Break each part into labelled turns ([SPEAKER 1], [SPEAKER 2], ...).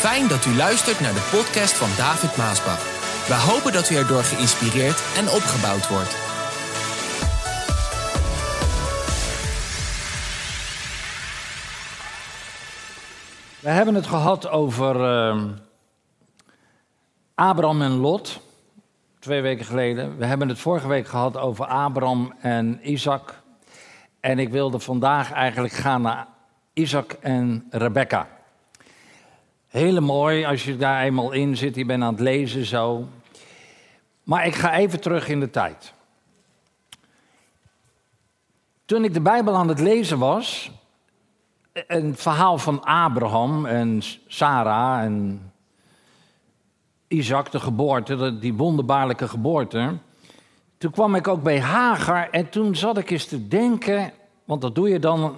[SPEAKER 1] Fijn dat u luistert naar de podcast van David Maasbach. We hopen dat u erdoor geïnspireerd en opgebouwd wordt.
[SPEAKER 2] We hebben het gehad over uh, Abraham en Lot, twee weken geleden. We hebben het vorige week gehad over Abraham en Isaac. En ik wilde vandaag eigenlijk gaan naar Isaac en Rebecca. Hele mooi als je daar eenmaal in zit, je bent aan het lezen zo. Maar ik ga even terug in de tijd. Toen ik de Bijbel aan het lezen was, een verhaal van Abraham en Sarah en Isaac, de geboorte, die wonderbaarlijke geboorte. Toen kwam ik ook bij Hagar en toen zat ik eens te denken, want dat doe je dan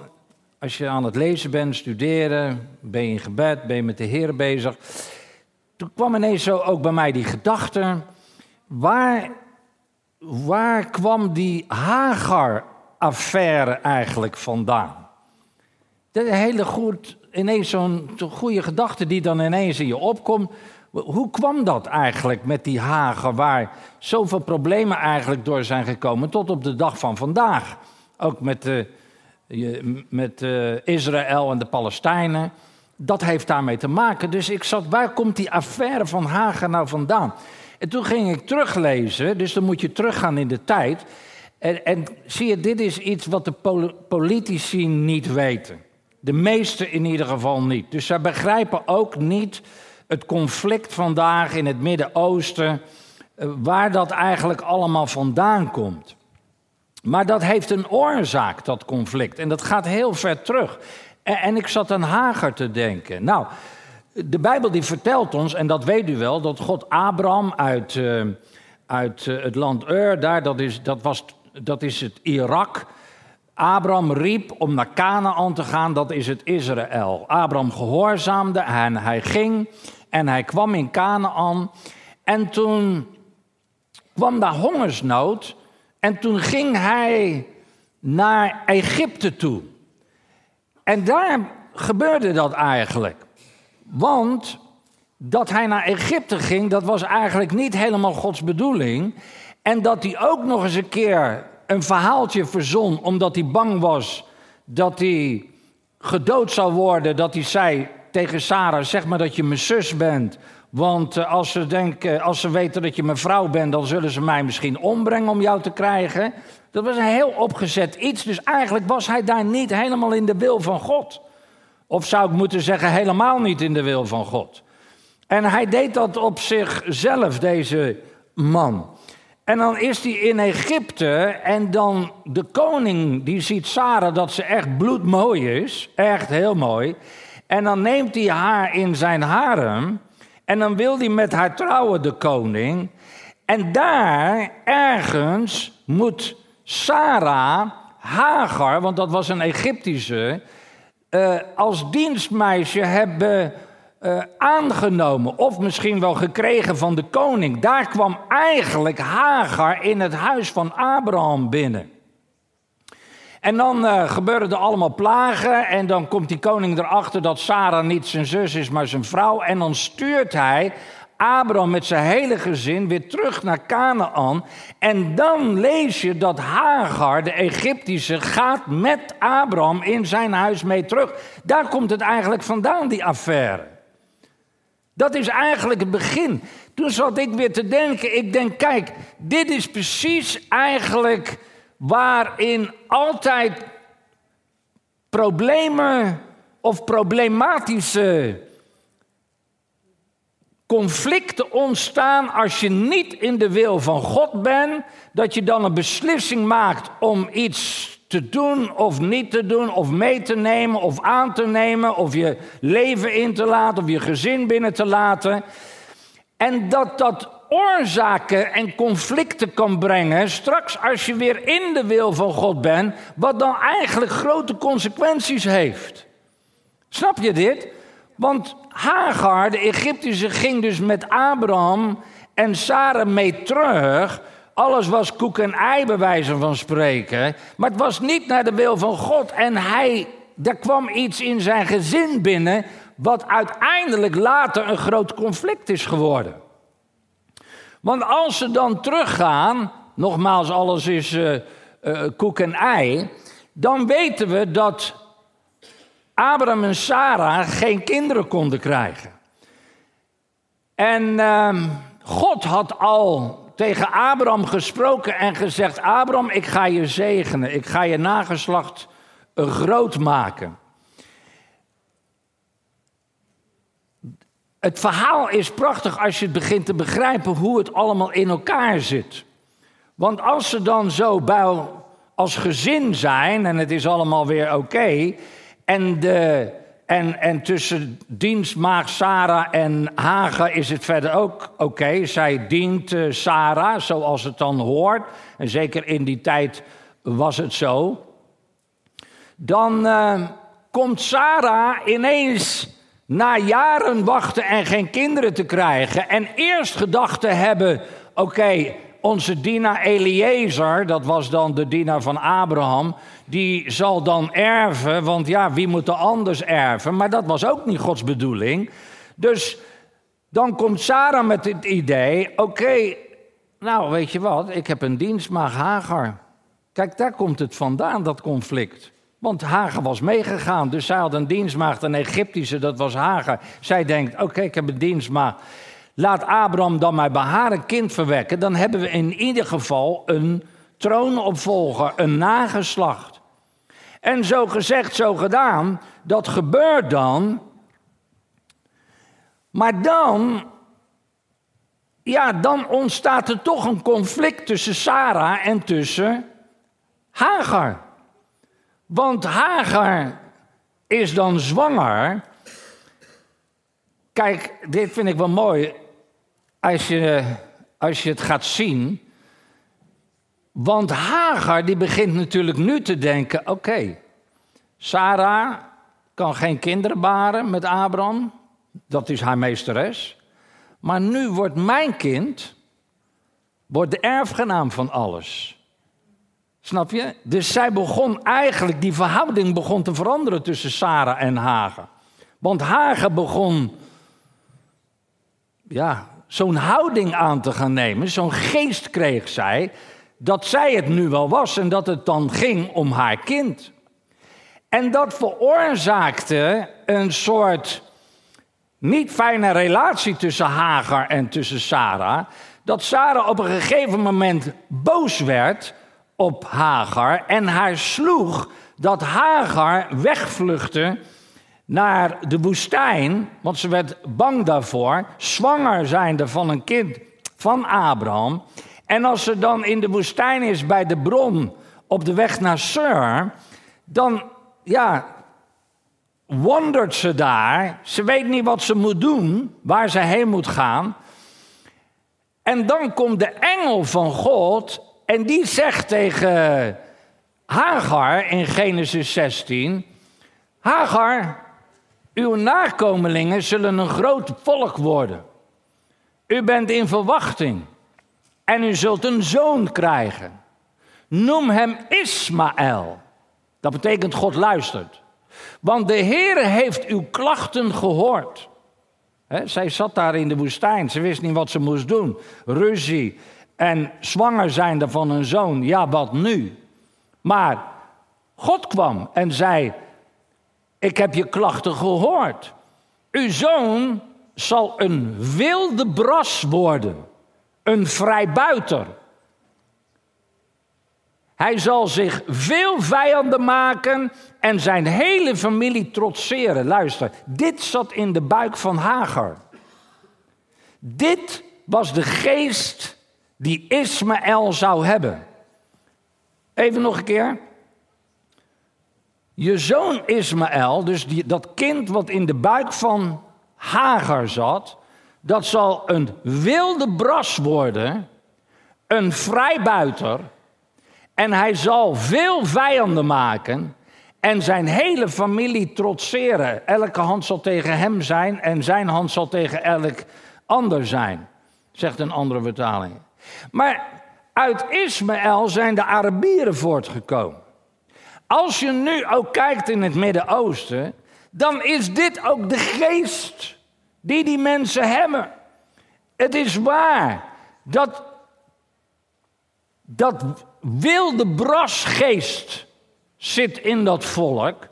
[SPEAKER 2] als je aan het lezen bent, studeren, ben je in gebed, ben je met de Heer bezig. Toen kwam ineens zo ook bij mij die gedachte, waar, waar kwam die Hagar-affaire eigenlijk vandaan? Dat hele goed, ineens zo'n goede gedachte die dan ineens in je opkomt. Hoe kwam dat eigenlijk met die Hagen, waar zoveel problemen eigenlijk door zijn gekomen tot op de dag van vandaag? Ook met, de, met Israël en de Palestijnen. Dat heeft daarmee te maken. Dus ik zat, waar komt die affaire van Hagen nou vandaan? En toen ging ik teruglezen, dus dan moet je teruggaan in de tijd. En, en zie je, dit is iets wat de politici niet weten. De meesten in ieder geval niet. Dus zij begrijpen ook niet het conflict vandaag in het Midden-Oosten, eh, waar dat eigenlijk allemaal vandaan komt. Maar dat heeft een oorzaak, dat conflict. En dat gaat heel ver terug. En, ik zat aan Hager te denken. Nou, de Bijbel die vertelt ons, en dat weet u wel, dat God Abraham uit, uh, uit uh, het land Ur, daar, dat is, dat, was, dat is het Irak. Abraham riep om naar Canaan te gaan, dat is het Israël. Abraham gehoorzaamde en hij ging en hij kwam in Canaan. En toen kwam daar hongersnood en toen ging hij naar Egypte toe. En daar gebeurde dat eigenlijk. Want dat hij naar Egypte ging, dat was eigenlijk niet helemaal Gods bedoeling. En dat hij ook nog eens een keer een verhaaltje verzon, omdat hij bang was dat hij gedood zou worden. Dat hij zei tegen Sarah: Zeg maar dat je mijn zus bent. Want eh, als ze, denken, als ze weten dat je mijn vrouw bent, dan zullen ze mij misschien ombrengen om jou te krijgen. Dat was een heel opgezet iets. Dus eigenlijk was hij daar niet helemaal in de wil van God. Of zou ik moeten zeggen, helemaal niet in de wil van God. En hij deed dat op zichzelf, deze man. En dan is hij in Egypte en dan de koning die ziet Sarah dat ze echt bloedmooi is, echt heel mooi. En dan neemt hij haar in zijn harem en dan wil hij met haar trouwen, de koning. En daar ergens moet Sarah Hagar, want dat was een Egyptische, uh, als dienstmeisje hebben uh, aangenomen of misschien wel gekregen van de koning. Daar kwam eigenlijk Hagar in het huis van Abraham binnen. En dan uh, gebeuren er allemaal plagen en dan komt die koning erachter dat Sarah niet zijn zus is, maar zijn vrouw. En dan stuurt hij Abraham met zijn hele gezin weer terug naar Canaan. En dan lees je dat Hagar, de Egyptische, gaat met Abraham in zijn huis mee terug. Daar komt het eigenlijk vandaan, die affaire. Dat is eigenlijk het begin. Toen zat ik weer te denken, ik denk, kijk, dit is precies eigenlijk waarin altijd problemen of problematische conflicten ontstaan als je niet in de wil van God bent, dat je dan een beslissing maakt om iets te doen of niet te doen, of mee te nemen of aan te nemen, of je leven in te laten, of je gezin binnen te laten. En dat dat oorzaken en conflicten kan brengen, straks als je weer in de wil van God bent, wat dan eigenlijk grote consequenties heeft. Snap je dit? Want Hagar, de Egyptische, ging dus met Abraham en Sarah mee terug alles was koek en ei, bij wijze van spreken. Maar het was niet naar de wil van God. En hij, er kwam iets in zijn gezin binnen. wat uiteindelijk later een groot conflict is geworden. Want als ze dan teruggaan, nogmaals, alles is uh, uh, koek en ei, dan weten we dat Abraham en Sarah geen kinderen konden krijgen. En uh, God had al tegen Abraham gesproken en gezegd: Abraham, ik ga je zegenen, ik ga je nageslacht groot maken. Het verhaal is prachtig als je het begint te begrijpen hoe het allemaal in elkaar zit. Want als ze dan zo bij, als gezin zijn en het is allemaal weer oké. en, de, en, en tussen dienstmaag Sarah en Hagen is het verder ook oké. Zij dient uh, Sarah zoals het dan hoort. En zeker in die tijd was het zo. Dan uh, komt Sarah ineens na jaren wachten en geen kinderen te krijgen. En eerst gedacht te hebben: oké, onze dienaar Eliezer, dat was dan de dienaar van Abraham, die zal dan erven, want ja, wie moet er anders erven? Maar dat was ook niet Gods bedoeling. Dus dan komt Sarah met het idee: oké, nou weet je wat, ik heb een dienstmaag Hagar. Kijk, daar komt het vandaan, dat conflict. Want Hagar was meegegaan, dus zij had een dienstmaagd, een Egyptische, dat was Hagar. Zij denkt, oké, ik heb een dienstmaagd. Laat Abraham dan maar bij haar een kind verwekken. Dan hebben we in ieder geval een troonopvolger, een nageslacht. En zo gezegd, zo gedaan, dat gebeurt dan. Maar dan, ja, dan ontstaat er toch een conflict tussen Sarah en tussen Hagar. Want Hagar is dan zwanger. Kijk, dit vind ik wel mooi. Als je, als je het gaat zien. Want Hagar die begint natuurlijk nu te denken: oké, okay, Sarah kan geen kinderen baren met Abraham. Dat is haar meesteres. Maar nu wordt mijn kind wordt de erfgenaam van alles. Snap je? Dus zij begon eigenlijk, die verhouding begon te veranderen tussen Sarah en Hagen. Want Hagen begon, ja, zo'n houding aan te gaan nemen, zo'n geest kreeg zij, dat zij het nu wel was en dat het dan ging om haar kind. En dat veroorzaakte een soort niet fijne relatie tussen Hagar en tussen Sarah. Dat Sarah op een gegeven moment boos werd op Hagar en haar sloeg dat Hagar wegvluchtte naar de woestijn, want ze werd bang daarvoor, zwanger zijnde van een kind van Abraham. En als ze dan in de woestijn is bij de bron op de weg naar Sur, dan ja, wondert ze daar. Ze weet niet wat ze moet doen, waar ze heen moet gaan. En dan komt de engel van God en die zegt tegen Hagar in Genesis 16: Hagar, uw nakomelingen zullen een groot volk worden. U bent in verwachting en u zult een zoon krijgen. Noem hem Ismaël. Dat betekent God luistert. Want de Heer heeft uw klachten gehoord. zij zat daar in de woestijn. Ze wist niet wat ze moest doen. Ruzie en zwanger zijnde van een zoon, ja wat nu? Maar God kwam en zei, ik heb je klachten gehoord. Uw zoon zal een wilde bras worden, een vrijbuiter. Hij zal zich veel vijanden maken en zijn hele familie trotseren. Luister, dit zat in de buik van Hagar. Dit was de geest die Ismaël zou hebben. Even nog een keer. Je zoon Ismaël, dus die, dat kind wat in de buik van Hagar zat, dat zal een wilde bras worden, een vrijbuiter, en hij zal veel vijanden maken en zijn hele familie trotseren. Elke hand zal tegen hem zijn en zijn hand zal tegen elk ander zijn, zegt een andere vertaling. Maar uit Ismaël zijn de Arabieren voortgekomen. Als je nu ook kijkt in het Midden-Oosten, dan is dit ook de geest die die mensen hebben. Het is waar dat dat wilde brasgeest zit in dat volk.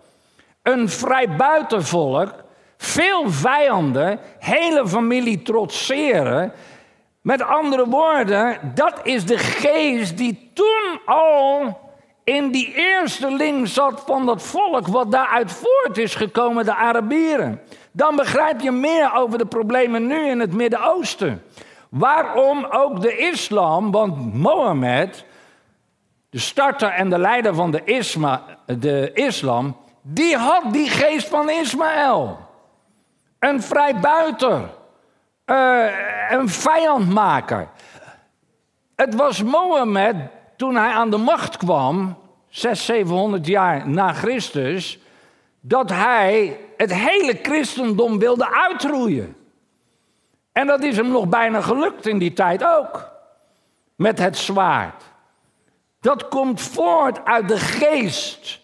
[SPEAKER 2] Een vrijbuitenvolk, veel vijanden, hele familie trotseren. Met andere woorden, dat is de geest die toen al in die eerste ling zat van dat volk wat daaruit voort is gekomen, de Arabieren. Dan begrijp je meer over de problemen nu in het Midden-Oosten. Waarom ook de islam, want Mohammed, de starter en de leider van de, isma, de islam, die had die geest van Ismaël. Een vrijbuiter, uh, een vijandmaker. Het was Mohammed toen hij aan de macht kwam, 600, 700 jaar na Christus, dat hij het hele christendom wilde uitroeien. En dat is hem nog bijna gelukt in die tijd ook. Met het zwaard. Dat komt voort uit de geest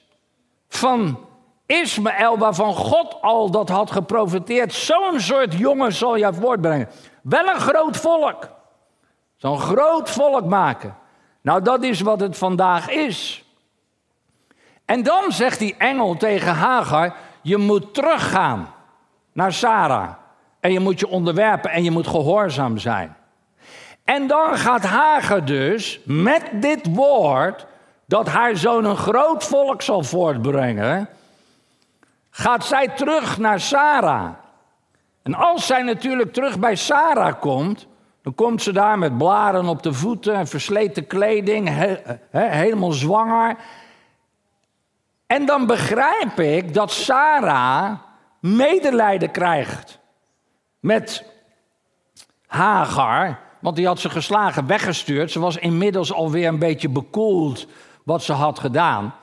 [SPEAKER 2] van Ismaël, waarvan God al dat had geprofiteerd. Zo'n soort jongen zal je voortbrengen. Wel een groot volk. Zo'n groot volk maken. Nou, dat is wat het vandaag is. En dan zegt die engel tegen Hagar: Je moet teruggaan naar Sarah. En je moet je onderwerpen en je moet gehoorzaam zijn. En dan gaat Hagar dus met dit woord, dat haar zoon een groot volk zal voortbrengen, gaat zij terug naar Sarah. En als zij natuurlijk terug bij Sarah komt, dan komt ze daar met blaren op de voeten, versleten kleding, helemaal zwanger. En dan begrijp ik dat Sarah medelijden krijgt met Hagar, want die had ze geslagen weggestuurd. Ze was inmiddels alweer een beetje bekoeld wat ze had gedaan.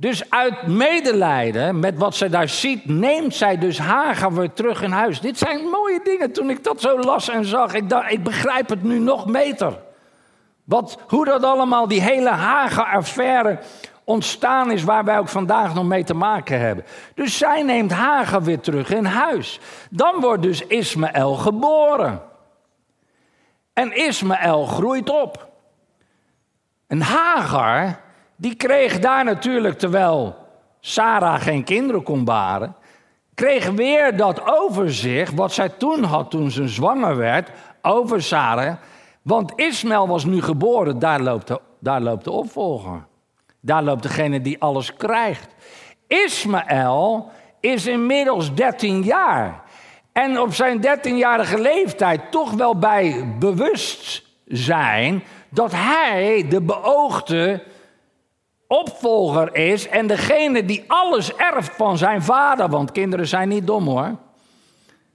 [SPEAKER 2] Dus uit medelijden met wat zij daar ziet, neemt zij dus Hagar weer terug in huis. Dit zijn mooie dingen. Toen ik dat zo las en zag, ik dacht, ik begrijp het nu nog beter. Wat, hoe dat allemaal, die hele Hagar-affaire ontstaan is waar wij ook vandaag nog mee te maken hebben. Dus zij neemt Hagar weer terug in huis. Dan wordt dus Ismaël geboren. En Ismaël groeit op. En Hagar, die kreeg daar natuurlijk, terwijl Sarah geen kinderen kon baren, kreeg weer dat overzicht wat zij toen had toen ze zwanger werd over Sarah. Want Ismaël was nu geboren, daar loopt de, daar loopt de opvolger. Daar loopt degene die alles krijgt. Ismaël is inmiddels 13 jaar. En op zijn 13-jarige leeftijd toch wel bij bewust zijn dat hij de beoogde opvolger is en degene die alles erft van zijn vader, want kinderen zijn niet dom hoor.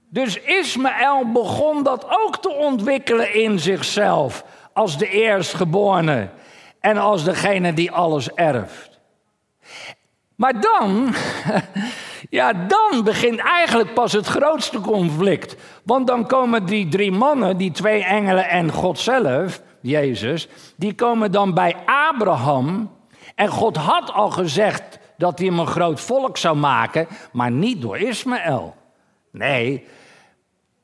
[SPEAKER 2] Dus Ismaël begon dat ook te ontwikkelen in zichzelf als de eerstgeborene en als degene die alles erft. Maar dan, ja, dan begint eigenlijk pas het grootste conflict. Want dan komen die drie mannen, die twee engelen en God zelf, Jezus, die komen dan bij Abraham. En God had al gezegd dat hij hem een groot volk zou maken, maar niet door Ismaël. Nee,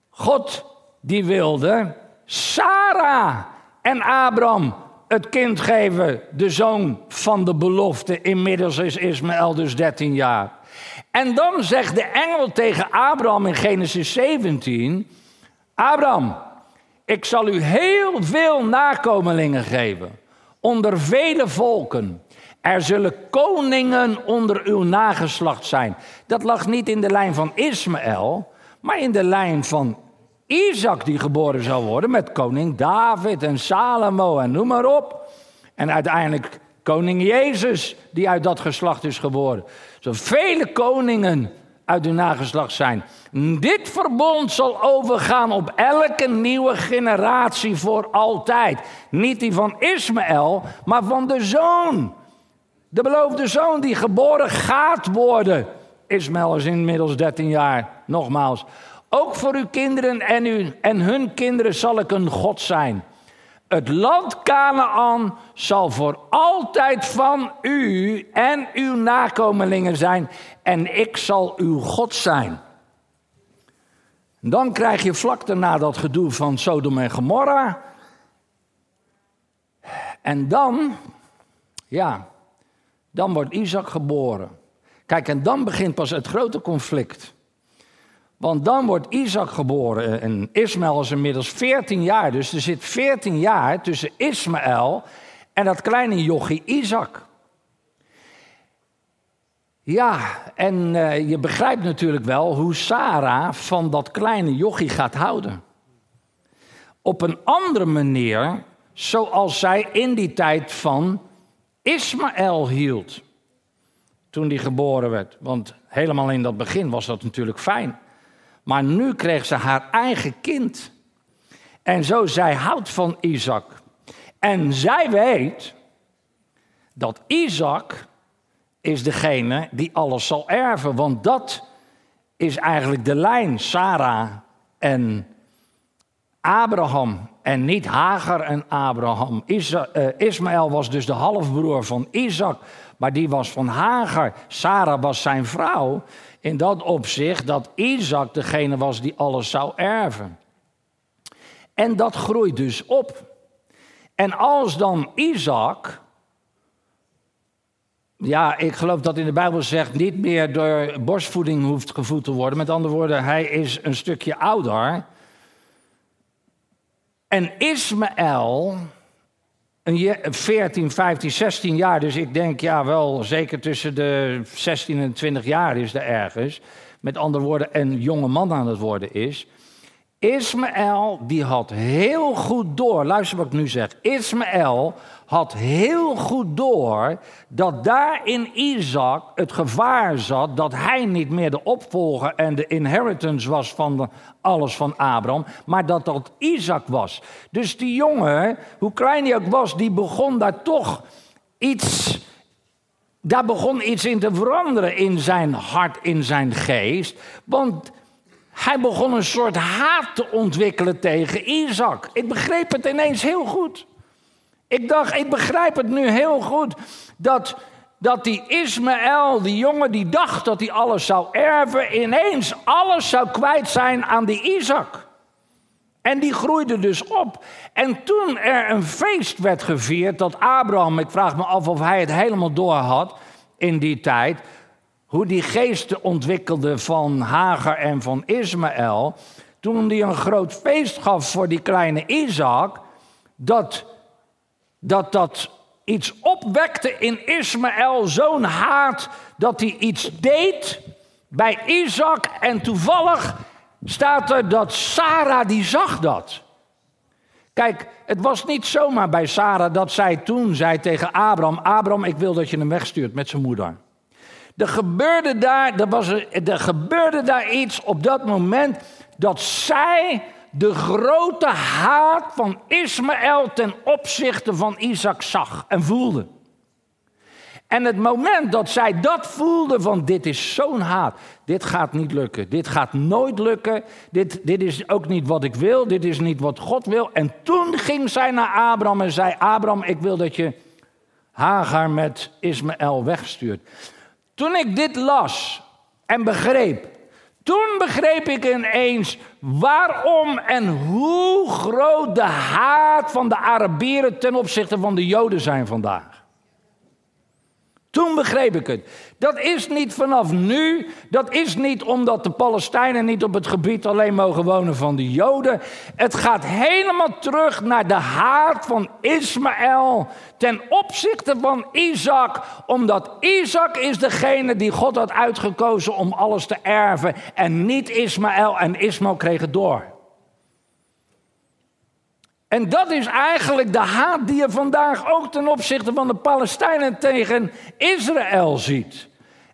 [SPEAKER 2] God die wilde Sarah en Abraham het kind geven, de zoon van de belofte. Inmiddels is Ismaël dus 13 jaar. En dan zegt de engel tegen Abraham in Genesis 17: Abraham, ik zal u heel veel nakomelingen geven, onder vele volken. Er zullen koningen onder uw nageslacht zijn. Dat lag niet in de lijn van Ismaël, maar in de lijn van Isaac die geboren zou worden met koning David en Salomo en noem maar op. En uiteindelijk koning Jezus die uit dat geslacht is geboren. Zo vele koningen uit uw nageslacht zijn. Dit verbond zal overgaan op elke nieuwe generatie voor altijd. Niet die van Ismaël, maar van de zoon. De beloofde zoon die geboren gaat worden. Ismaël is inmiddels 13 jaar, nogmaals. Ook voor uw kinderen en, u, en hun kinderen zal ik een God zijn. Het land Canaan zal voor altijd van u en uw nakomelingen zijn en ik zal uw God zijn. Dan krijg je vlak daarna dat gedoe van Sodom en Gomorra. En dan, ja, dan wordt Isaac geboren. Kijk, en dan begint pas het grote conflict. Want dan wordt Isaac geboren en Ismaël is inmiddels 14 jaar. Dus er zit 14 jaar tussen Ismaël en dat kleine jochie Isaac. Ja, en uh, je begrijpt natuurlijk wel hoe Sarah van dat kleine jochie gaat houden. Op een andere manier, zoals zij in die tijd van Ismaël hield. Toen die geboren werd. Want helemaal in dat begin was dat natuurlijk fijn. Maar nu kreeg ze haar eigen kind. En zo, zij houdt van Isaac. En zij weet dat Isaac is degene die alles zal erven. Want dat is eigenlijk de lijn, Sarah en Abraham. En niet Hagar en Abraham. Uh, Ismaël was dus de halfbroer van Isaac, maar die was van Hagar. Sarah was zijn vrouw. In dat opzicht dat Isaac degene was die alles zou erven. En dat groeit dus op. En als dan Isaac ja, ik geloof dat in de Bijbel zegt niet meer door borstvoeding hoeft gevoed te worden. Met andere woorden, hij is een stukje ouder. En Ismaël, een 14, 15, 16 jaar, dus ik denk ja wel zeker tussen de 16 en 20 jaar is er ergens. Met andere woorden, een jonge man aan het worden is. Ismaël, die had heel goed door, luister wat ik nu zeg. Ismaël had heel goed door dat daar in Isaac het gevaar zat dat hij niet meer de opvolger en de inheritance was van alles van Abraham, maar dat dat Isaac was. Dus die jongen, hoe klein hij ook was, die begon daar toch iets daar begon iets in te veranderen in zijn hart, in zijn geest. Want hij begon een soort haat te ontwikkelen tegen Isaac. Ik begreep het ineens heel goed. Ik dacht, ik begrijp het nu heel goed. Dat, dat die Ismaël, die jongen die dacht dat hij alles zou erven, ineens alles zou kwijt zijn aan die Isaac. En die groeide dus op. En toen er een feest werd gevierd, dat Abraham, ik vraag me af of hij het helemaal door had in die tijd, hoe die geesten ontwikkelde van Hagar en van Ismaël, toen hij een groot feest gaf voor die kleine Isaac, dat dat dat iets opwekte in Ismaël, zo'n haat, dat hij iets deed bij Isaac. En toevallig staat er dat Sarah die zag dat. Kijk, het was niet zomaar bij Sarah dat zij toen zei tegen Abraham: Abraham, ik wil dat je hem wegstuurt met zijn moeder. Er gebeurde daar, er, was er, gebeurde daar iets op dat moment dat zij de grote haat van Ismaël ten opzichte van Isaac zag en voelde. En het moment dat zij dat voelde van dit is zo'n haat, dit gaat niet lukken, dit gaat nooit lukken, dit, dit is ook niet wat ik wil, dit is niet wat God wil. En toen ging zij naar Abraham en zei, Abraham, ik wil dat je Hagar met Ismaël wegstuurt. Toen ik dit las en begreep, toen begreep ik ineens waarom en hoe groot de haat van de Arabieren ten opzichte van de Joden zijn vandaag. Toen begreep ik het. Dat is niet vanaf nu. Dat is niet omdat de Palestijnen niet op het gebied alleen mogen wonen van de Joden. Het gaat helemaal terug naar de haat van Ismaël ten opzichte van Isaac. Omdat Isaac is degene die God had uitgekozen om alles te erven. En niet Ismaël. En Ismaël kreeg het door. En dat is eigenlijk de haat die je vandaag ook ten opzichte van de Palestijnen tegen Israël ziet.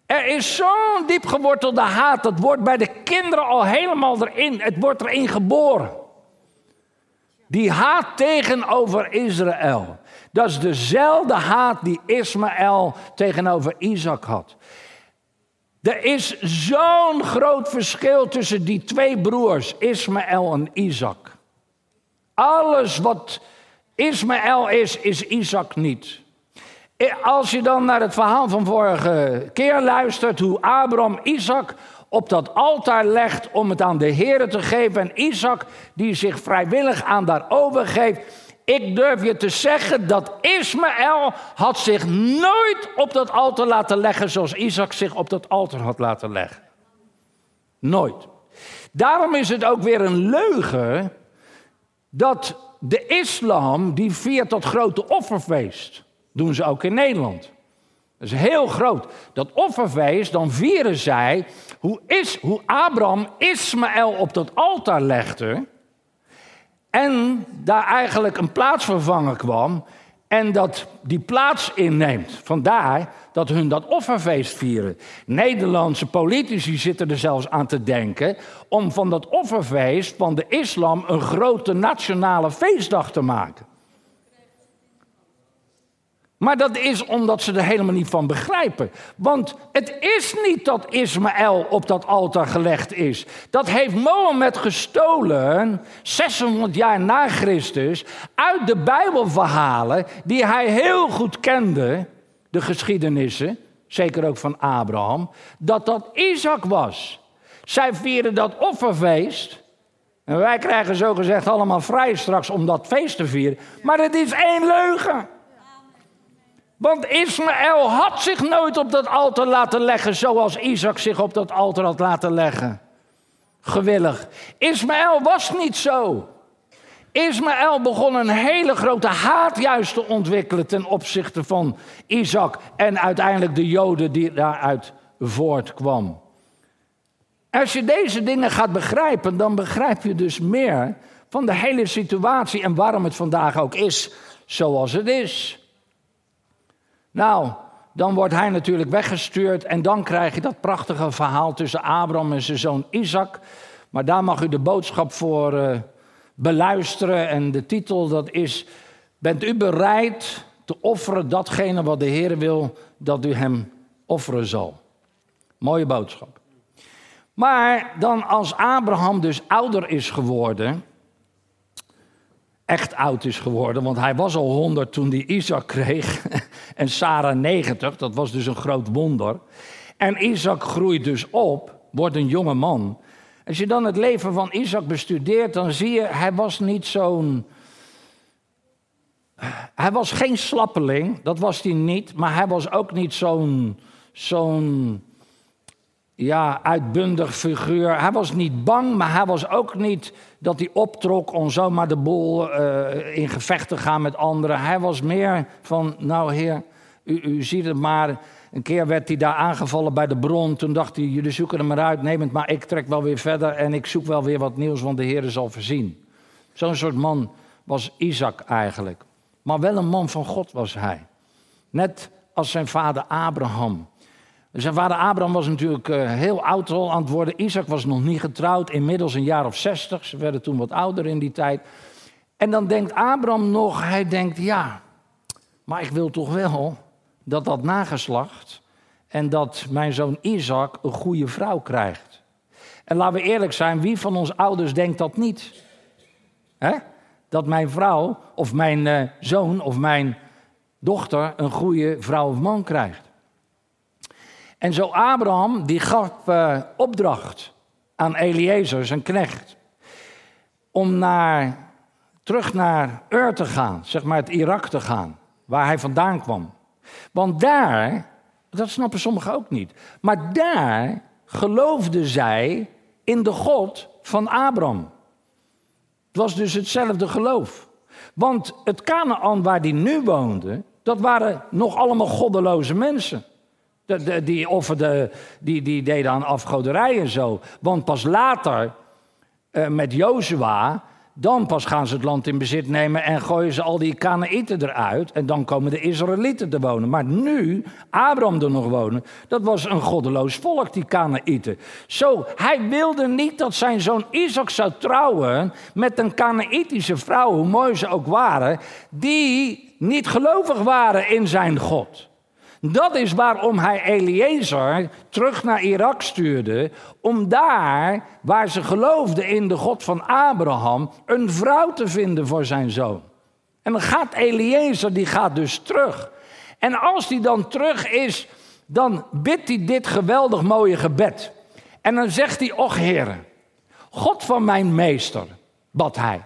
[SPEAKER 2] Er is zo'n diep gewortelde haat, dat wordt bij de kinderen al helemaal erin, het wordt erin geboren. Die haat tegenover Israël. Dat is dezelfde haat die Ismaël tegenover Isaac had. Er is zo'n groot verschil tussen die twee broers, Ismaël en Isaac. Alles wat Ismaël is, is Isaac niet. Als je dan naar het verhaal van vorige keer luistert, hoe Abraham Isaac op dat altaar legt om het aan de Heer te geven. En Isaac die zich vrijwillig aan daar overgeeft. Ik durf je te zeggen dat Ismaël had zich nooit op dat altaar laten leggen zoals Isaac zich op dat altaar had laten leggen. Nooit. Daarom is het ook weer een leugen dat de islam die viert dat grote offerfeest. Doen ze ook in Nederland. Dat is heel groot. Dat offerfeest, dan vieren zij hoe, is, hoe Abraham Ismaël op dat altaar legde. En daar eigenlijk een plaatsvervanger kwam. En dat die plaats inneemt. Vandaar dat hun dat offerfeest vieren. Nederlandse politici zitten er zelfs aan te denken. om van dat offerfeest van de islam een grote nationale feestdag te maken. Maar dat is omdat ze er helemaal niet van begrijpen. Want het is niet dat Ismaël op dat altaar gelegd is. Dat heeft Mohammed gestolen, 600 jaar na Christus, uit de Bijbelverhalen die hij heel goed kende, de geschiedenissen, zeker ook van Abraham, dat dat Isaac was. Zij vieren dat offerfeest. En wij krijgen zogezegd allemaal vrij straks om dat feest te vieren. Maar het is één leugen. Want Ismaël had zich nooit op dat altaar laten leggen zoals Isaac zich op dat altaar had laten leggen. Gewillig. Ismaël was niet zo. Ismaël begon een hele grote haat juist te ontwikkelen ten opzichte van Isaac en uiteindelijk de Joden die daaruit voortkwam. Als je deze dingen gaat begrijpen, dan begrijp je dus meer van de hele situatie en waarom het vandaag ook is zoals het is. Nou, dan wordt hij natuurlijk weggestuurd en dan krijg je dat prachtige verhaal tussen Abraham en zijn zoon Isaac. Maar daar mag u de boodschap voor uh, beluisteren en de titel dat is, bent u bereid te offeren datgene wat de Heer wil dat u hem offeren zal? Mooie boodschap. Maar dan als Abraham dus ouder is geworden, echt oud is geworden, want hij was al 100 toen hij Isaac kreeg en Sarah 90, dat was dus een groot wonder. En Isaac groeit dus op, wordt een jonge man. Als je dan het leven van Isaac bestudeert, dan zie je, hij was niet zo'n. Hij was geen slappeling, dat was hij niet, maar hij was ook niet zo'n. zo'n ja, uitbundig figuur. Hij was niet bang, maar hij was ook niet dat hij optrok om zomaar de boel uh, in gevecht te gaan met anderen. Hij was meer van, nou heer, u, u ziet het maar. Een keer werd hij daar aangevallen bij de bron. Toen dacht hij, jullie zoeken hem maar uit, neem het maar. Ik trek wel weer verder en ik zoek wel weer wat nieuws, want de Heer zal voorzien. Zo'n soort man was Isaac eigenlijk. Maar wel een man van God was hij. Net als zijn vader Abraham. Zijn vader Abraham was natuurlijk uh, heel oud al aan het worden. Isaac was nog niet getrouwd, inmiddels een jaar of zestig. Ze werden toen wat ouder in die tijd. En dan denkt Abraham nog, hij denkt, ja, maar ik wil toch wel dat dat nageslacht en dat mijn zoon Isaac een goede vrouw krijgt. En laten we eerlijk zijn, wie van ons ouders denkt dat niet? Dat mijn vrouw of mijn uh, zoon of mijn dochter een goede vrouw of man krijgt. En zo Abraham, die gaf uh, opdracht aan Eliezer, zijn knecht, om naar, terug naar Ur te gaan, zeg maar het Irak te gaan, waar hij vandaan kwam. Want daar, dat snappen sommigen ook niet, maar daar geloofden zij in de God van Abraham. Het was dus hetzelfde geloof. Want het Canaan waar hij nu woonde, dat waren nog allemaal goddeloze mensen. De, die offerden, die, die deden aan afgoderij en zo. Want pas later, uh, met Jozua, dan pas gaan ze het land in bezit nemen en gooien ze al die Kanaïten eruit. En dan komen de Israëlieten te wonen. Maar nu, Abraham er nog wonen, dat was een goddeloos volk, die Kanaïten. Zo, hij wilde niet dat zijn zoon Isaac zou trouwen met een Kanaïtische vrouw, hoe mooi ze ook waren, die niet gelovig waren in zijn God. Dat is waarom hij Eliezer terug naar Irak stuurde. Om daar, waar ze geloofden in de God van Abraham, een vrouw te vinden voor zijn zoon. En dan gaat Eliezer, die gaat dus terug. En als die dan terug is, dan bidt hij dit geweldig mooie gebed. En dan zegt hij, och heren, God van mijn meester, bad hij.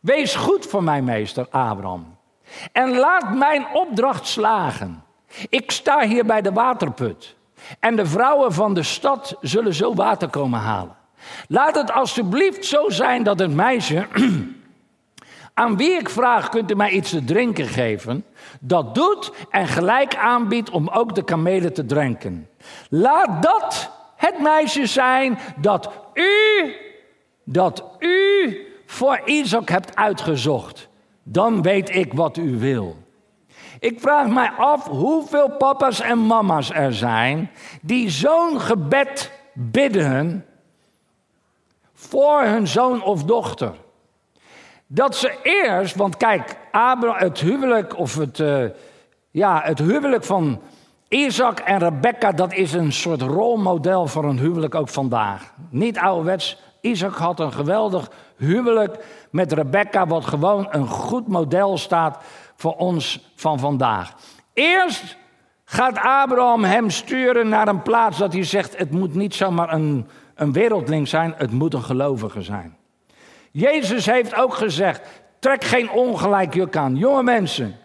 [SPEAKER 2] Wees goed voor mijn meester Abraham. En laat mijn opdracht slagen. Ik sta hier bij de waterput. En de vrouwen van de stad zullen zo water komen halen. Laat het alstublieft zo zijn dat het meisje, aan wie ik vraag, kunt u mij iets te drinken geven, dat doet en gelijk aanbiedt om ook de kamelen te drinken. Laat dat het meisje zijn dat u, dat u voor Isaac hebt uitgezocht. Dan weet ik wat u wil. Ik vraag mij af hoeveel papa's en mama's er zijn die zo'n gebed bidden voor hun zoon of dochter. Dat ze eerst, want kijk, Abraham, het huwelijk of het, uh, ja, het huwelijk van Isaac en Rebecca, dat is een soort rolmodel voor een huwelijk ook vandaag. Niet ouderwets. Isaac had een geweldig huwelijk met Rebecca, wat gewoon een goed model staat voor ons van vandaag. Eerst gaat Abraham hem sturen naar een plaats dat hij zegt: het moet niet zomaar een, een wereldling zijn, het moet een gelovige zijn. Jezus heeft ook gezegd: trek geen ongelijk juk aan. Jonge mensen,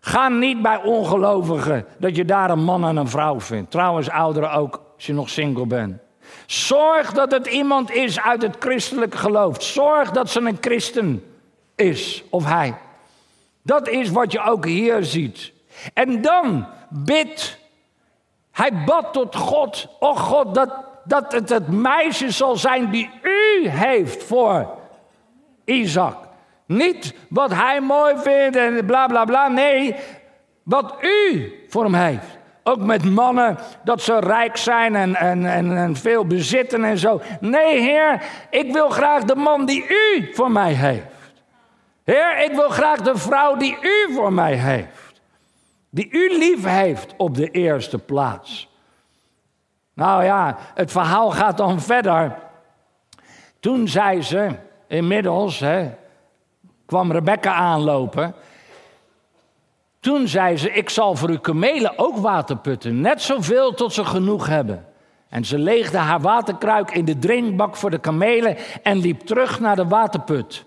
[SPEAKER 2] ga niet bij ongelovigen dat je daar een man en een vrouw vindt. Trouwens, ouderen ook, als je nog single bent. Zorg dat het iemand is uit het christelijke geloof. Zorg dat ze een christen is, of hij. Dat is wat je ook hier ziet. En dan bid. Hij bad tot God. Oh God, dat, dat het het meisje zal zijn die u heeft voor Isaac. Niet wat hij mooi vindt en bla bla bla. Nee, wat u voor hem heeft. Ook met mannen dat ze rijk zijn en, en, en, en, veel bezitten en zo. Nee, Heer, ik wil graag de man die u voor mij heeft. Heer, ik wil graag de vrouw die u voor mij heeft. Die u lief heeft op de eerste plaats. Nou ja, het verhaal gaat dan verder. Toen zei ze, inmiddels hè, kwam Rebecca aanlopen. Toen zei ze: Ik zal voor uw kamelen ook water putten, net zoveel tot ze genoeg hebben. En ze leegde haar waterkruik in de drinkbak voor de kamelen en liep terug naar de waterput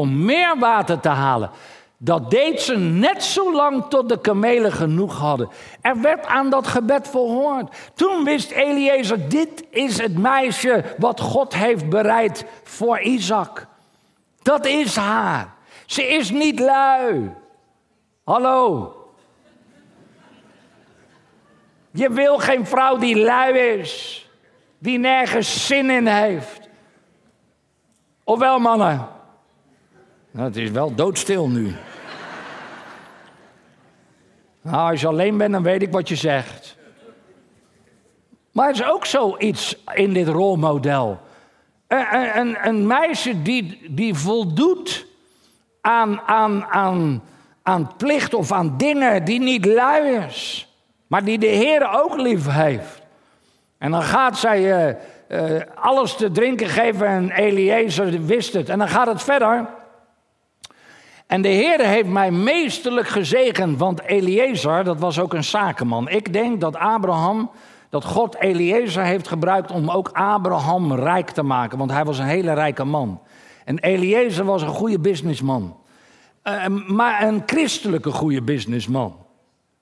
[SPEAKER 2] om meer water te halen. Dat deed ze net zo lang tot de kamelen genoeg hadden. Er werd aan dat gebed verhoord. Toen wist Eliezer, dit is het meisje wat God heeft bereid voor Isaac. Dat is haar. Ze is niet lui. Hallo. Je wil geen vrouw die lui is, die nergens zin in heeft. Ofwel mannen. Nou, het is wel doodstil nu. nou, als je alleen bent, dan weet ik wat je zegt. Maar er is ook zoiets in dit rolmodel. Een, een, een meisje die, die voldoet aan, aan, aan, aan plicht of aan dingen die niet lui is. Maar die de Heer ook lief heeft. En dan gaat zij uh, alles te drinken geven en Eliezer wist het. En dan gaat het verder. En de Heer heeft mij meesterlijk gezegend, want Eliezer, dat was ook een zakenman. Ik denk dat Abraham, dat God Eliezer heeft gebruikt om ook Abraham rijk te maken, want hij was een hele rijke man. En Eliezer was een goede businessman, uh, maar een christelijke goede businessman.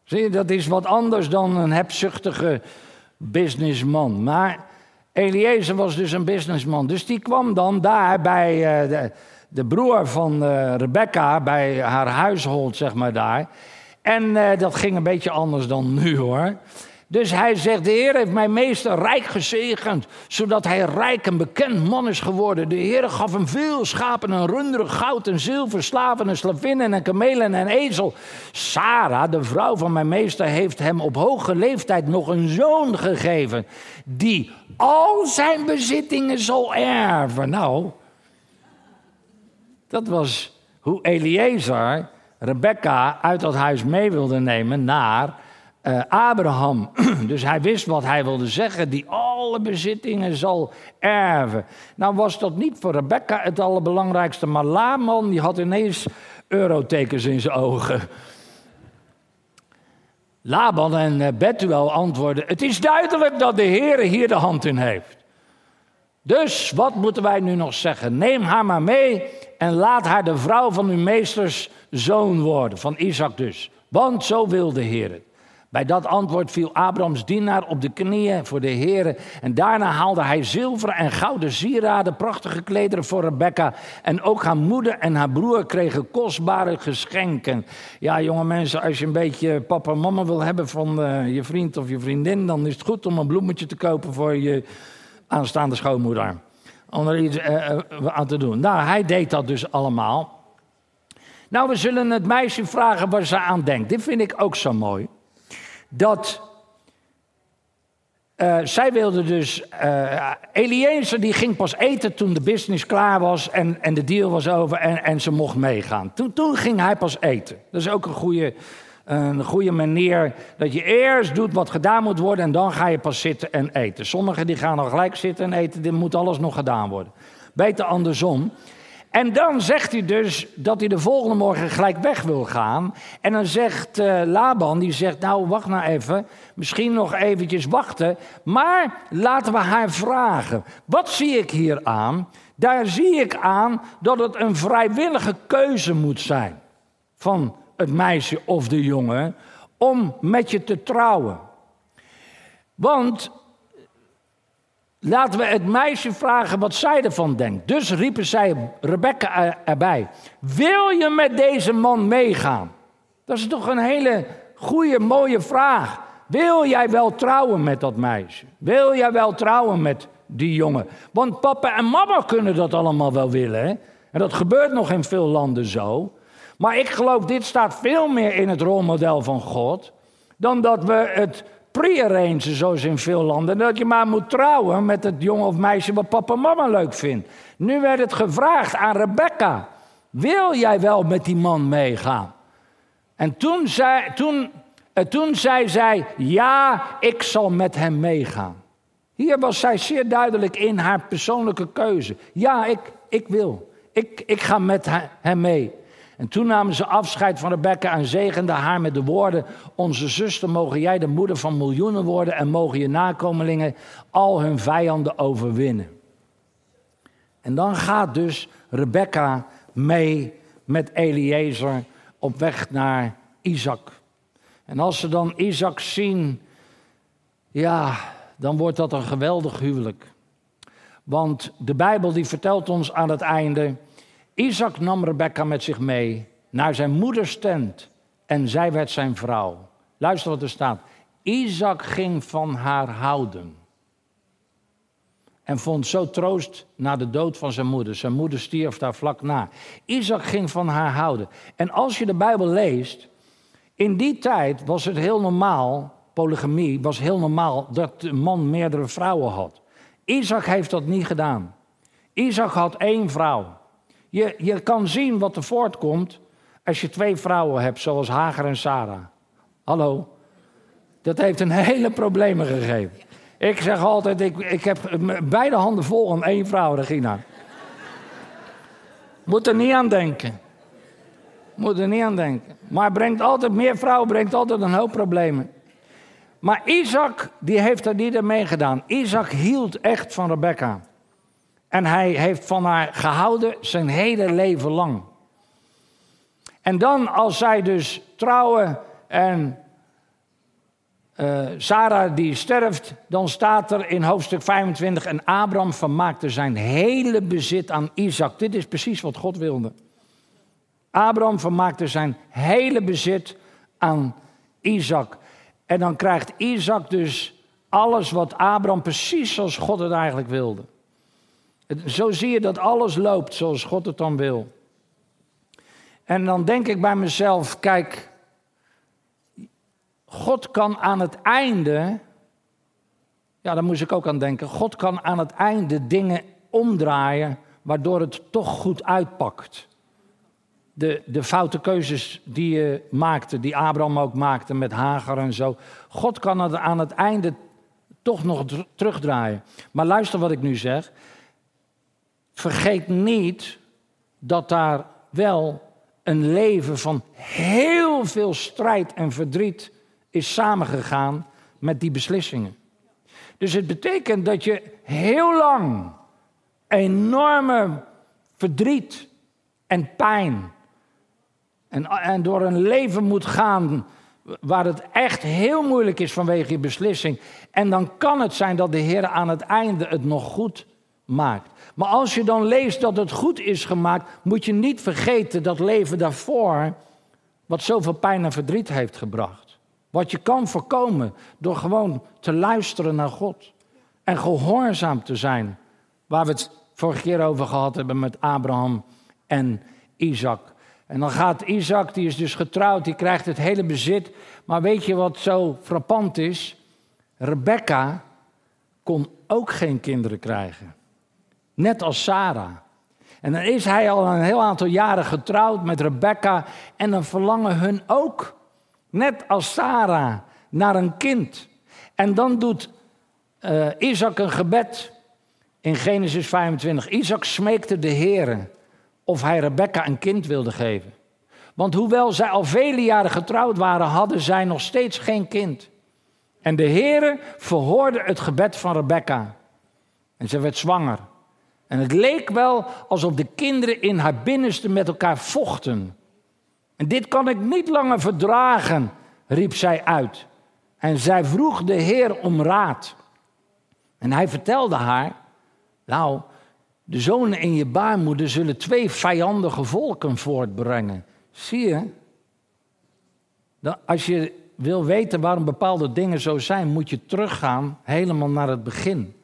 [SPEAKER 2] Zie je, dat is wat anders dan een hebzuchtige businessman. Maar Eliezer was dus een businessman, dus die kwam dan daar bij uh, de de broer van uh, Rebecca bij haar huishold, zeg maar daar. En uh, dat ging een beetje anders dan nu hoor. Dus hij zegt, de Heer heeft mijn meester rijk gezegend, zodat hij rijk en bekend man is geworden. De Heer gaf hem veel schapen en runderen, goud en zilver, slaven en slavinnen en kamelen en ezel. Sarah, de vrouw van mijn meester, heeft hem op hoge leeftijd nog een zoon gegeven, die al zijn bezittingen zal erven. Nou, dat was hoe Eliezer Rebecca uit dat huis mee wilde nemen naar uh, Abraham. dus hij wist wat hij wilde zeggen, die alle bezittingen zal erven. Nou was dat niet voor Rebecca het allerbelangrijkste, maar Laman die had ineens eurotekens in zijn ogen. Laban en eh, Betuel antwoorden: Het is duidelijk dat de Heer hier de hand in heeft. Dus wat moeten wij nu nog zeggen? Neem haar maar mee en laat haar de vrouw van uw meesters zoon worden, van Isaac dus. Want zo wil de Heer het. Bij dat antwoord viel Abrahams dienaar op de knieën voor de Heer. En daarna haalde hij zilveren en gouden sieraden, prachtige klederen voor Rebecca. En ook haar moeder en haar broer kregen kostbare geschenken. Ja, jonge mensen, als je een beetje papa en mama wil hebben van uh, je vriend of je vriendin, dan is het goed om een bloemetje te kopen voor je aanstaande schoonmoeder. Om er iets uh, aan te doen. Nou, hij deed dat dus allemaal. Nou, we zullen het meisje vragen waar ze aan denkt. Dit vind ik ook zo mooi dat uh, zij wilde dus. Uh, Eliezer die ging pas eten toen de business klaar was en, en de deal was over en, en ze mocht meegaan. Toen, toen ging hij pas eten. Dat is ook een goede, een goede manier dat je eerst doet wat gedaan moet worden en dan ga je pas zitten en eten. Sommigen die gaan al gelijk zitten en eten, dit moet alles nog gedaan worden. Beter andersom. En dan zegt hij dus dat hij de volgende morgen gelijk weg wil gaan. En dan zegt uh, Laban, die zegt, nou wacht nou even, misschien nog eventjes wachten. Maar laten we haar vragen. Wat zie ik hier aan? Daar zie ik aan dat het een vrijwillige keuze moet zijn van het meisje of de jongen om met je te trouwen. Want Laten we het meisje vragen wat zij ervan denkt. Dus riepen zij Rebecca erbij. Wil je met deze man meegaan? Dat is toch een hele goede, mooie vraag. Wil jij wel trouwen met dat meisje? Wil jij wel trouwen met die jongen? Want papa en mama kunnen dat allemaal wel willen. Hè? En dat gebeurt nog in veel landen zo. Maar ik geloof, dit staat veel meer in het rolmodel van God. Dan dat we het pre-arrangen, zoals in veel landen. Dat je maar moet trouwen met het jongen of meisje wat papa en mama leuk vindt. Nu werd het gevraagd aan Rebecca: Wil jij wel met die man meegaan? En toen zei, toen, eh, toen zei zij: Ja, ik zal met hem meegaan. Hier was zij zeer duidelijk in haar persoonlijke keuze. Ja, ik, ik wil. Ik, ik ga met hem mee. En toen namen ze afscheid van Rebecca en zegenden haar met de woorden: Onze zuster, mogen jij de moeder van miljoenen worden en mogen je nakomelingen al hun vijanden overwinnen. En dan gaat dus Rebecca mee met Eliezer op weg naar Isaac. En als ze dan Isaac zien, ja, dan wordt dat een geweldig huwelijk. Want de Bijbel die vertelt ons aan het einde Isaac nam Rebecca met zich mee naar zijn moeders tent en zij werd zijn vrouw. Luister wat er staat. Isaac ging van haar houden. En vond zo troost na de dood van zijn moeder. Zijn moeder stierf daar vlak na. Isaac ging van haar houden. En als je de Bijbel leest, in die tijd was het heel normaal, polygamie was heel normaal, dat de man meerdere vrouwen had. Isaac heeft dat niet gedaan. Isaac had één vrouw. Je, je kan zien wat er voortkomt als je twee vrouwen hebt, zoals Hager en Sarah. Hallo? Dat heeft een hele problemen gegeven. Ik zeg altijd, ik, ik heb beide handen vol aan één vrouw, Regina. Moet er niet aan denken. Moet er niet aan denken. Maar brengt altijd, meer vrouwen brengt altijd een hoop problemen. Maar Isaac, die heeft er niet mee gedaan. Isaac hield echt van Rebecca. En hij heeft van haar gehouden zijn hele leven lang. En dan als zij dus trouwen en uh, Sarah die sterft, dan staat er in hoofdstuk 25 en Abraham vermaakte zijn hele bezit aan Isaac. Dit is precies wat God wilde. Abraham vermaakte zijn hele bezit aan Isaac. En dan krijgt Isaac dus alles wat Abraham precies zoals God het eigenlijk wilde. Zo zie je dat alles loopt zoals God het dan wil. En dan denk ik bij mezelf, kijk, God kan aan het einde, ja, daar moest ik ook aan denken, God kan aan het einde dingen omdraaien waardoor het toch goed uitpakt. De, de foute keuzes die je maakte, die Abraham ook maakte met Hagar en zo. God kan het aan het einde toch nog terugdraaien. Maar luister wat ik nu zeg. Vergeet niet dat daar wel een leven van heel veel strijd en verdriet is samengegaan met die beslissingen. Dus het betekent dat je heel lang enorme verdriet en pijn en, en door een leven moet gaan waar het echt heel moeilijk is vanwege je beslissing. En dan kan het zijn dat de Heer aan het einde het nog goed Maar als je dan leest dat het goed is gemaakt, moet je niet vergeten dat leven daarvoor, wat zoveel pijn en verdriet heeft gebracht. Wat je kan voorkomen door gewoon te luisteren naar God en gehoorzaam te zijn. Waar we het vorige keer over gehad hebben met Abraham en Isaac. En dan gaat Isaac, die is dus getrouwd, die krijgt het hele bezit. Maar weet je wat zo frappant is? Rebecca kon ook geen kinderen krijgen. Net als Sarah. En dan is hij al een heel aantal jaren getrouwd met Rebecca. En dan verlangen hun ook, net als Sarah, naar een kind. En dan doet uh, Isaac een gebed in Genesis 25. Isaac smeekte de Heer of hij Rebecca een kind wilde geven. Want hoewel zij al vele jaren getrouwd waren, hadden zij nog steeds geen kind. En de Heere verhoorde het gebed van Rebecca. En ze werd zwanger. En het leek wel alsof de kinderen in haar binnenste met elkaar vochten. En dit kan ik niet langer verdragen, riep zij uit. En zij vroeg de Heer om raad. En hij vertelde haar, nou, de zonen in je baarmoeder zullen twee vijandige volken voortbrengen. Zie je? Als je wil weten waarom bepaalde dingen zo zijn, moet je teruggaan helemaal naar het begin.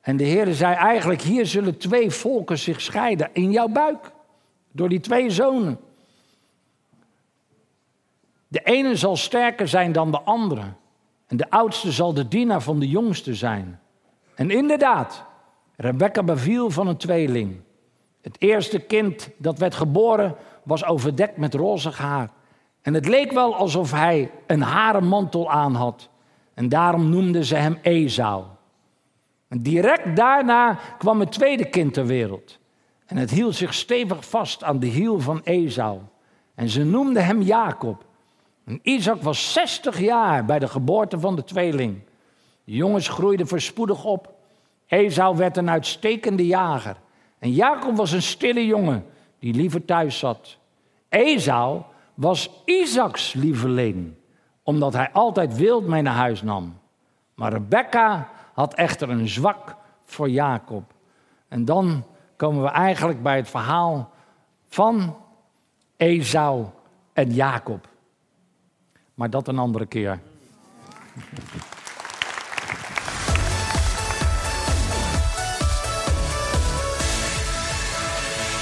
[SPEAKER 2] En de Heer zei eigenlijk, hier zullen twee volken zich scheiden in jouw buik. Door die twee zonen. De ene zal sterker zijn dan de andere. En de oudste zal de dienaar van de jongste zijn. En inderdaad, Rebecca beviel van een tweeling. Het eerste kind dat werd geboren was overdekt met rozig haar. En het leek wel alsof hij een haren mantel aan had. En daarom noemden ze hem Esau. Direct daarna kwam het tweede kind ter wereld. En het hield zich stevig vast aan de hiel van Esau. En ze noemden hem Jacob. En Isaac was 60 jaar bij de geboorte van de tweeling. De jongens groeiden voorspoedig op. Esau werd een uitstekende jager. En Jacob was een stille jongen die liever thuis zat. Esau was Isaacs lieveling, omdat hij altijd wild mee naar huis nam. Maar Rebecca had echter een zwak voor Jacob. En dan komen we eigenlijk bij het verhaal van Esau en Jacob. Maar dat een andere keer.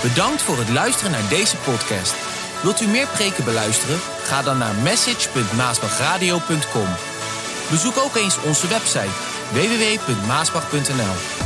[SPEAKER 1] Bedankt voor het luisteren naar deze podcast. Wilt u meer preken beluisteren? Ga dan naar message.maasbachradio.com. Bezoek ook eens onze website www.maasbach.nl.